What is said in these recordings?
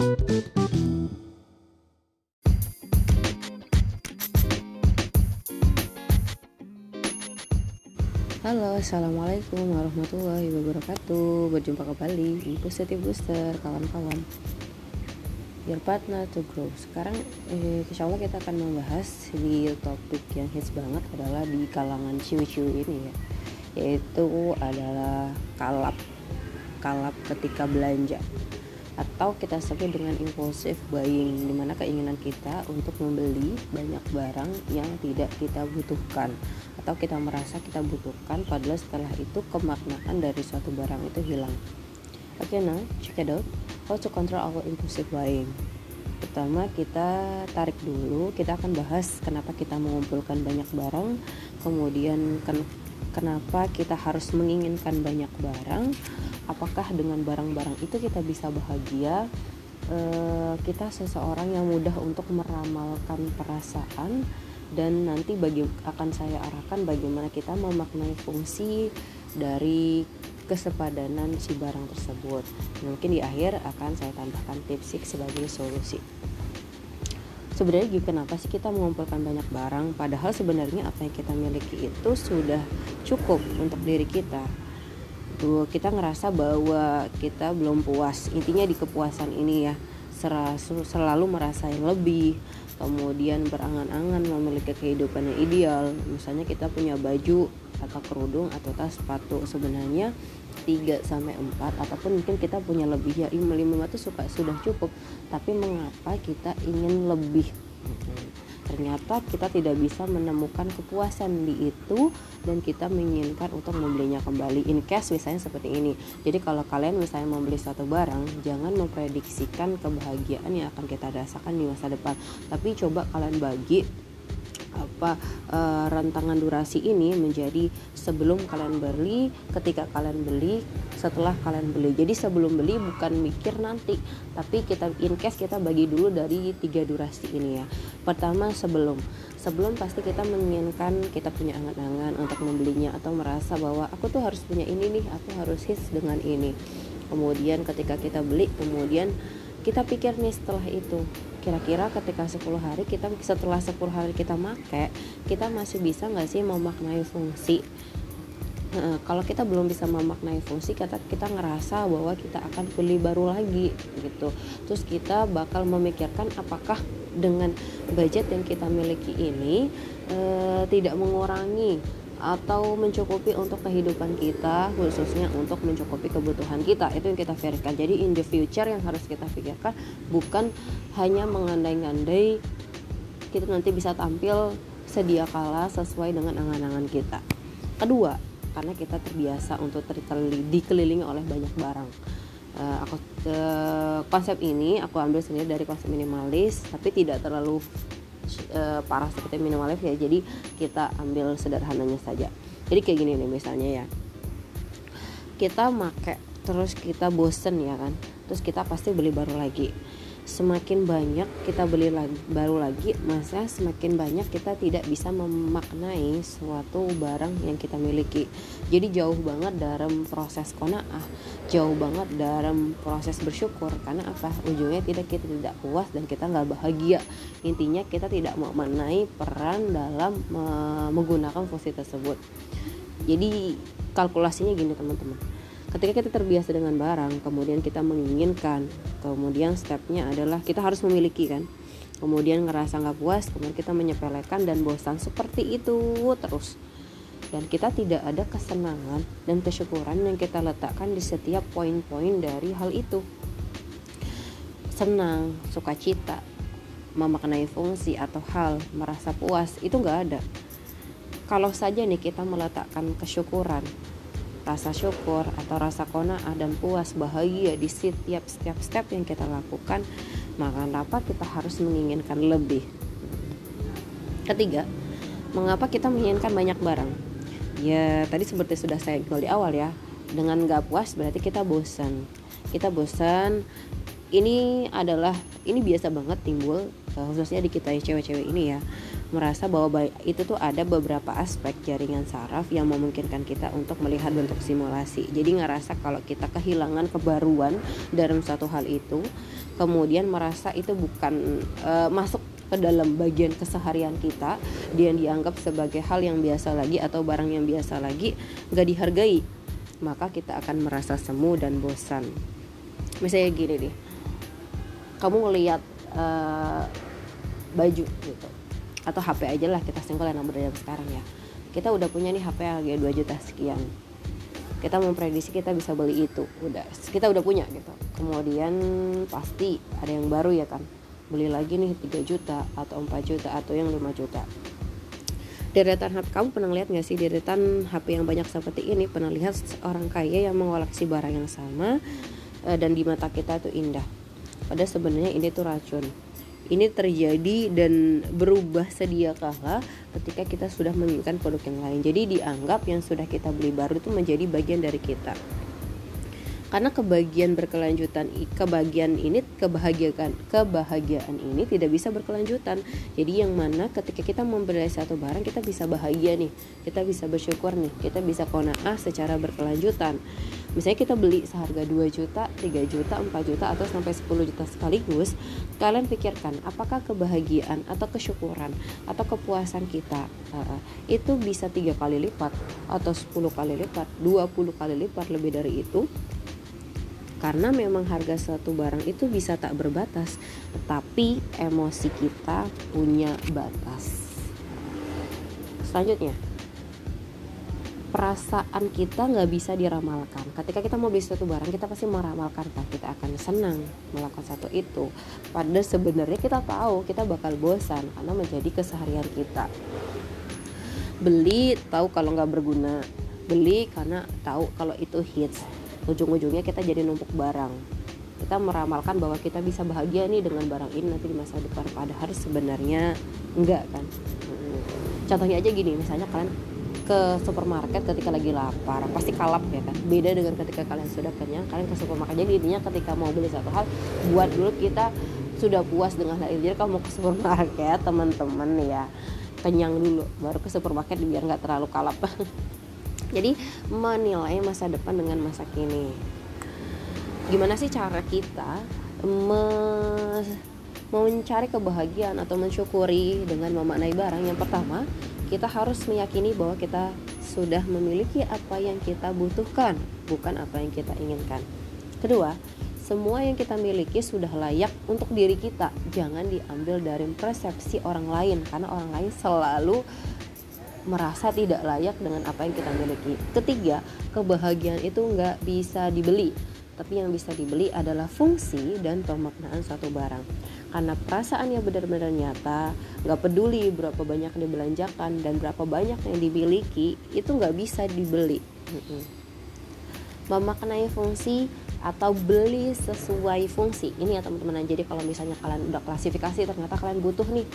Halo, assalamualaikum warahmatullahi wabarakatuh. Berjumpa kembali di Positive Booster, kawan-kawan. Your partner to grow. Sekarang, eh, insya Allah kita akan membahas di topik yang hits banget adalah di kalangan ciwi-ciwi ini ya, yaitu adalah kalap, kalap ketika belanja atau kita sebut dengan impulsive buying di mana keinginan kita untuk membeli banyak barang yang tidak kita butuhkan. Atau kita merasa kita butuhkan padahal setelah itu kemaknaan dari suatu barang itu hilang. Oke okay, nah check it out. How to control our impulsive buying. Pertama kita tarik dulu kita akan bahas kenapa kita mengumpulkan banyak barang kemudian ken kenapa kita harus menginginkan banyak barang apakah dengan barang-barang itu kita bisa bahagia? E, kita seseorang yang mudah untuk meramalkan perasaan dan nanti bagi akan saya arahkan bagaimana kita memaknai fungsi dari kesepadanan si barang tersebut. Mungkin di akhir akan saya tambahkan tips sebagai solusi. Sebenarnya kenapa sih kita mengumpulkan banyak barang? Padahal sebenarnya apa yang kita miliki itu sudah cukup untuk diri kita gitu. Kita ngerasa bahwa kita belum puas. Intinya di kepuasan ini ya selalu merasa yang lebih kemudian berangan-angan memiliki kehidupan yang ideal. Misalnya kita punya baju atau kerudung atau tas sepatu sebenarnya 3 sampai 4 ataupun mungkin kita punya lebih ya 5 5 itu suka sudah cukup. Tapi mengapa kita ingin lebih ternyata kita tidak bisa menemukan kepuasan di itu dan kita menginginkan untuk membelinya kembali in case misalnya seperti ini. Jadi kalau kalian misalnya membeli satu barang jangan memprediksikan kebahagiaan yang akan kita rasakan di masa depan. Tapi coba kalian bagi apa e, rentangan durasi ini menjadi sebelum kalian beli, ketika kalian beli, setelah kalian beli. Jadi sebelum beli bukan mikir nanti, tapi kita in case kita bagi dulu dari tiga durasi ini ya. Pertama sebelum, sebelum pasti kita menginginkan kita punya angan-angan untuk membelinya atau merasa bahwa aku tuh harus punya ini nih, aku harus hits dengan ini. Kemudian ketika kita beli, kemudian kita pikir nih setelah itu kira-kira ketika 10 hari kita setelah 10 hari kita make kita masih bisa nggak sih memaknai fungsi? Nah, kalau kita belum bisa memaknai fungsi kita kita ngerasa bahwa kita akan beli baru lagi gitu. Terus kita bakal memikirkan apakah dengan budget yang kita miliki ini e, tidak mengurangi atau mencukupi untuk kehidupan kita khususnya untuk mencukupi kebutuhan kita. Itu yang kita pikirkan. Jadi in the future yang harus kita pikirkan bukan hanya mengandai-andai kita nanti bisa tampil sedia kala sesuai dengan angan-angan kita. Kedua karena kita terbiasa untuk dikelilingi oleh banyak barang. Uh, aku uh, konsep ini aku ambil sendiri dari konsep minimalis tapi tidak terlalu uh, parah seperti minimalis ya. Jadi kita ambil sederhananya saja. Jadi kayak gini nih misalnya ya. Kita make terus kita bosen ya kan. Terus kita pasti beli baru lagi semakin banyak kita beli lagi, baru lagi masa semakin banyak kita tidak bisa memaknai suatu barang yang kita miliki. Jadi jauh banget dalam proses konaah jauh banget dalam proses bersyukur karena apa? Ujungnya tidak kita tidak puas dan kita nggak bahagia. Intinya kita tidak memaknai peran dalam menggunakan fungsi tersebut. Jadi kalkulasinya gini teman-teman ketika kita terbiasa dengan barang kemudian kita menginginkan kemudian stepnya adalah kita harus memiliki kan? Kemudian ngerasa nggak puas kemudian kita menyepelekan dan bosan seperti itu terus. Dan kita tidak ada kesenangan dan kesyukuran yang kita letakkan di setiap poin-poin dari hal itu. Senang sukacita memaknai fungsi atau hal merasa puas itu nggak ada. Kalau saja nih kita meletakkan kesyukuran rasa syukur atau rasa kona'ah dan puas bahagia di setiap setiap step yang kita lakukan maka kenapa kita harus menginginkan lebih? Ketiga mengapa kita menginginkan banyak barang? Ya tadi seperti sudah saya di awal ya dengan gak puas berarti kita bosan. Kita bosan ini adalah ini biasa banget timbul eh, khususnya di kita cewek-cewek ini ya merasa bahwa itu tuh ada beberapa aspek jaringan saraf yang memungkinkan kita untuk melihat bentuk simulasi. Jadi ngerasa kalau kita kehilangan kebaruan dalam satu hal itu, kemudian merasa itu bukan uh, masuk ke dalam bagian keseharian kita dia dianggap sebagai hal yang biasa lagi atau barang yang biasa lagi nggak dihargai maka kita akan merasa semu dan bosan misalnya gini deh kamu ngelihat uh, baju gitu atau HP aja lah kita single yang nomor sekarang ya. Kita udah punya nih HP harga 2 juta sekian. Kita memprediksi kita bisa beli itu udah kita udah punya gitu. Kemudian pasti ada yang baru ya kan. Beli lagi nih 3 juta atau 4 juta atau yang 5 juta. Deretan HP kamu pernah lihat nggak sih deretan HP yang banyak seperti ini? Pernah lihat orang kaya yang mengoleksi barang yang sama eh, dan di mata kita itu indah. Padahal sebenarnya ini tuh racun ini terjadi dan berubah sedia kala ketika kita sudah menginginkan produk yang lain. Jadi dianggap yang sudah kita beli baru itu menjadi bagian dari kita. Karena kebahagiaan berkelanjutan kebahagiaan ini kebahagiaan kebahagiaan ini tidak bisa berkelanjutan. Jadi yang mana ketika kita membeli satu barang kita bisa bahagia nih. Kita bisa bersyukur nih. Kita bisa kona'ah secara berkelanjutan misalnya kita beli seharga 2 juta 3 juta 4 juta atau sampai 10 juta sekaligus kalian pikirkan apakah kebahagiaan atau kesyukuran atau kepuasan kita uh, itu bisa tiga kali lipat atau 10 kali lipat 20 kali lipat lebih dari itu? Karena memang harga suatu barang itu bisa tak berbatas tetapi emosi kita punya batas. Selanjutnya perasaan kita nggak bisa diramalkan. Ketika kita mau beli suatu barang kita pasti meramalkan kan kita akan senang melakukan satu itu. Padahal sebenarnya kita tahu kita bakal bosan karena menjadi keseharian kita. Beli tahu kalau nggak berguna. Beli karena tahu kalau itu hits. Ujung-ujungnya kita jadi numpuk barang. Kita meramalkan bahwa kita bisa bahagia nih dengan barang ini nanti di masa depan. Padahal sebenarnya enggak kan? Hmm. contohnya aja gini misalnya kalian ke supermarket ketika lagi lapar. Pasti kalap ya kan? Beda dengan ketika kalian sudah kenyang kalian ke supermarket. Jadi intinya ketika mau beli satu hal buat dulu kita sudah puas dengan hal itu jadi kalau mau ke supermarket teman-teman ya kenyang dulu baru ke supermarket biar nggak terlalu kalap. Jadi menilai masa depan dengan masa kini. Gimana sih cara kita me mencari kebahagiaan atau mensyukuri dengan memaknai barang? Yang pertama kita harus meyakini bahwa kita sudah memiliki apa yang kita butuhkan bukan apa yang kita inginkan kedua semua yang kita miliki sudah layak untuk diri kita jangan diambil dari persepsi orang lain karena orang lain selalu merasa tidak layak dengan apa yang kita miliki. Ketiga, kebahagiaan itu nggak bisa dibeli, tapi yang bisa dibeli adalah fungsi dan pemaknaan suatu barang. Karena perasaan yang benar-benar nyata, nggak peduli berapa banyak yang dibelanjakan dan berapa banyak yang dimiliki, itu nggak bisa dibeli. Memaknai fungsi atau beli sesuai fungsi. Ini ya teman-teman. Jadi kalau misalnya kalian udah klasifikasi ternyata kalian butuh nih.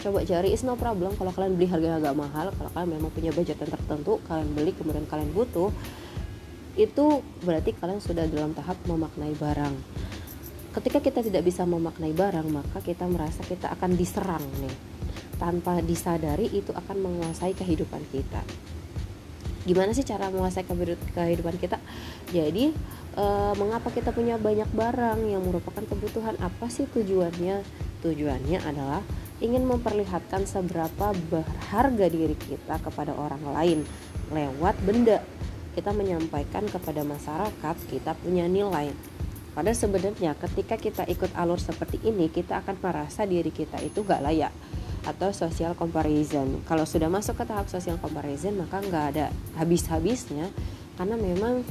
Coba cari is no problem. Kalau kalian beli harga agak mahal kalau kalian memang punya budget yang tertentu kalian beli kemudian kalian butuh itu berarti kalian sudah dalam tahap memaknai barang ketika kita tidak bisa memaknai barang maka kita merasa kita akan diserang nih. Tanpa disadari itu akan menguasai kehidupan kita. Gimana sih cara menguasai kehidupan kita? Jadi e, mengapa kita punya banyak barang yang merupakan kebutuhan? Apa sih tujuannya? Tujuannya adalah ingin memperlihatkan seberapa berharga diri kita kepada orang lain lewat benda. Kita menyampaikan kepada masyarakat kita punya nilai pada sebenarnya ketika kita ikut alur seperti ini kita akan merasa diri kita itu gak layak atau social comparison. Kalau sudah masuk ke tahap social comparison maka nggak ada habis-habisnya. Karena memang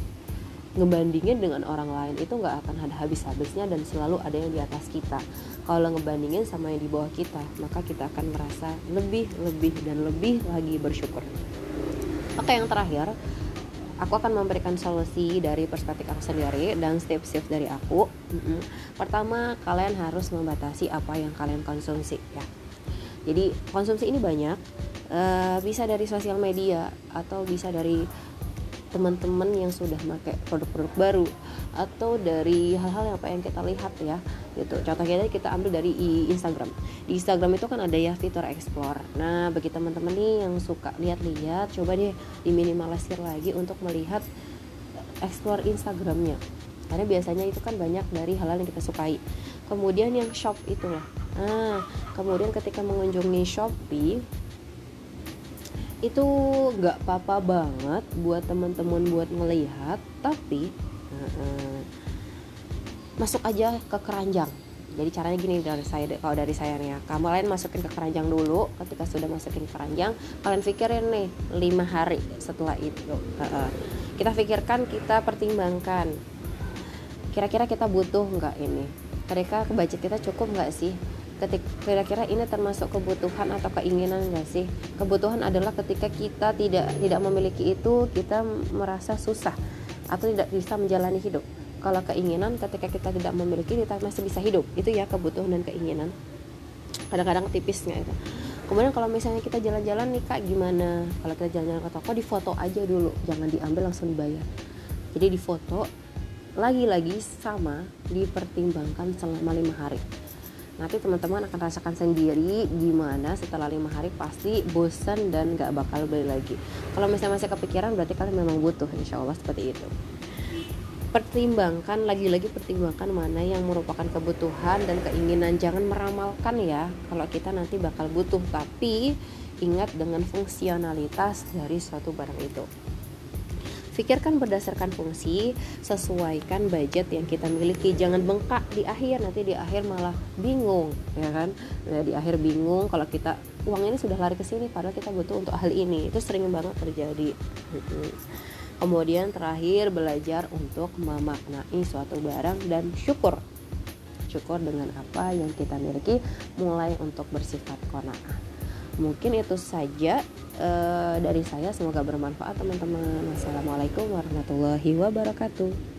ngebandingin dengan orang lain itu nggak akan ada habis-habisnya dan selalu ada yang di atas kita. Kalau ngebandingin sama yang di bawah kita maka kita akan merasa lebih lebih dan lebih lagi bersyukur. Oke yang terakhir aku akan memberikan solusi dari perspektif aku sendiri dan step-step dari aku. Pertama kalian harus membatasi apa yang kalian konsumsi ya. Jadi konsumsi ini banyak. Uh, bisa dari sosial media atau bisa dari teman-teman yang sudah pakai produk-produk baru atau dari hal-hal yang yang kita lihat ya gitu. Contohnya kita ambil dari Instagram. Di Instagram itu kan ada ya fitur explore. Nah bagi teman-teman nih yang suka lihat-lihat coba deh diminimalisir lagi untuk melihat explore Instagramnya. Karena biasanya itu kan banyak dari hal-hal yang kita sukai. Kemudian yang shop itu loh nah kemudian ketika mengunjungi Shopee itu nggak apa-apa banget buat teman-teman buat ngelihat tapi masuk aja ke keranjang. Jadi caranya gini dari saya kalau dari saya nih ya. Kamu lain masukin ke keranjang dulu ketika sudah masukin ke keranjang kalian pikirin nih lima hari setelah itu. Kita pikirkan kita pertimbangkan. Kira-kira kita butuh nggak ini? Kira-kira budget kita cukup nggak sih? Kira-kira ini termasuk kebutuhan atau keinginan nggak sih? Kebutuhan adalah ketika kita tidak tidak memiliki itu kita merasa susah atau tidak bisa menjalani hidup. Kalau keinginan ketika kita tidak memiliki kita masih bisa hidup. Itu ya kebutuhan dan keinginan. Kadang-kadang tipisnya itu. Kemudian kalau misalnya kita jalan-jalan nih kak gimana? Kalau kita jalan-jalan ke toko di foto aja dulu. Jangan diambil langsung dibayar. Jadi di foto lagi-lagi sama dipertimbangkan selama lima hari nanti teman-teman akan rasakan sendiri gimana setelah lima hari pasti bosan dan gak bakal beli lagi. Kalau misalnya masih kepikiran berarti kalian memang butuh insya Allah seperti itu. Pertimbangkan lagi-lagi pertimbangkan mana yang merupakan kebutuhan dan keinginan. Jangan meramalkan ya kalau kita nanti bakal butuh. Tapi ingat dengan fungsionalitas dari suatu barang itu pikirkan berdasarkan fungsi sesuaikan budget yang kita miliki. Jangan bengkak di akhir nanti di akhir malah bingung ya kan? Nah, di akhir bingung kalau kita uang ini sudah lari ke sini padahal kita butuh untuk hal ini. Itu sering banget terjadi. Kemudian terakhir belajar untuk memaknai suatu barang dan syukur. Syukur dengan apa yang kita miliki mulai untuk bersifat kona'ah. Mungkin itu saja uh, dari saya semoga bermanfaat teman-teman. Wassalamualaikum warahmatullahi wabarakatuh.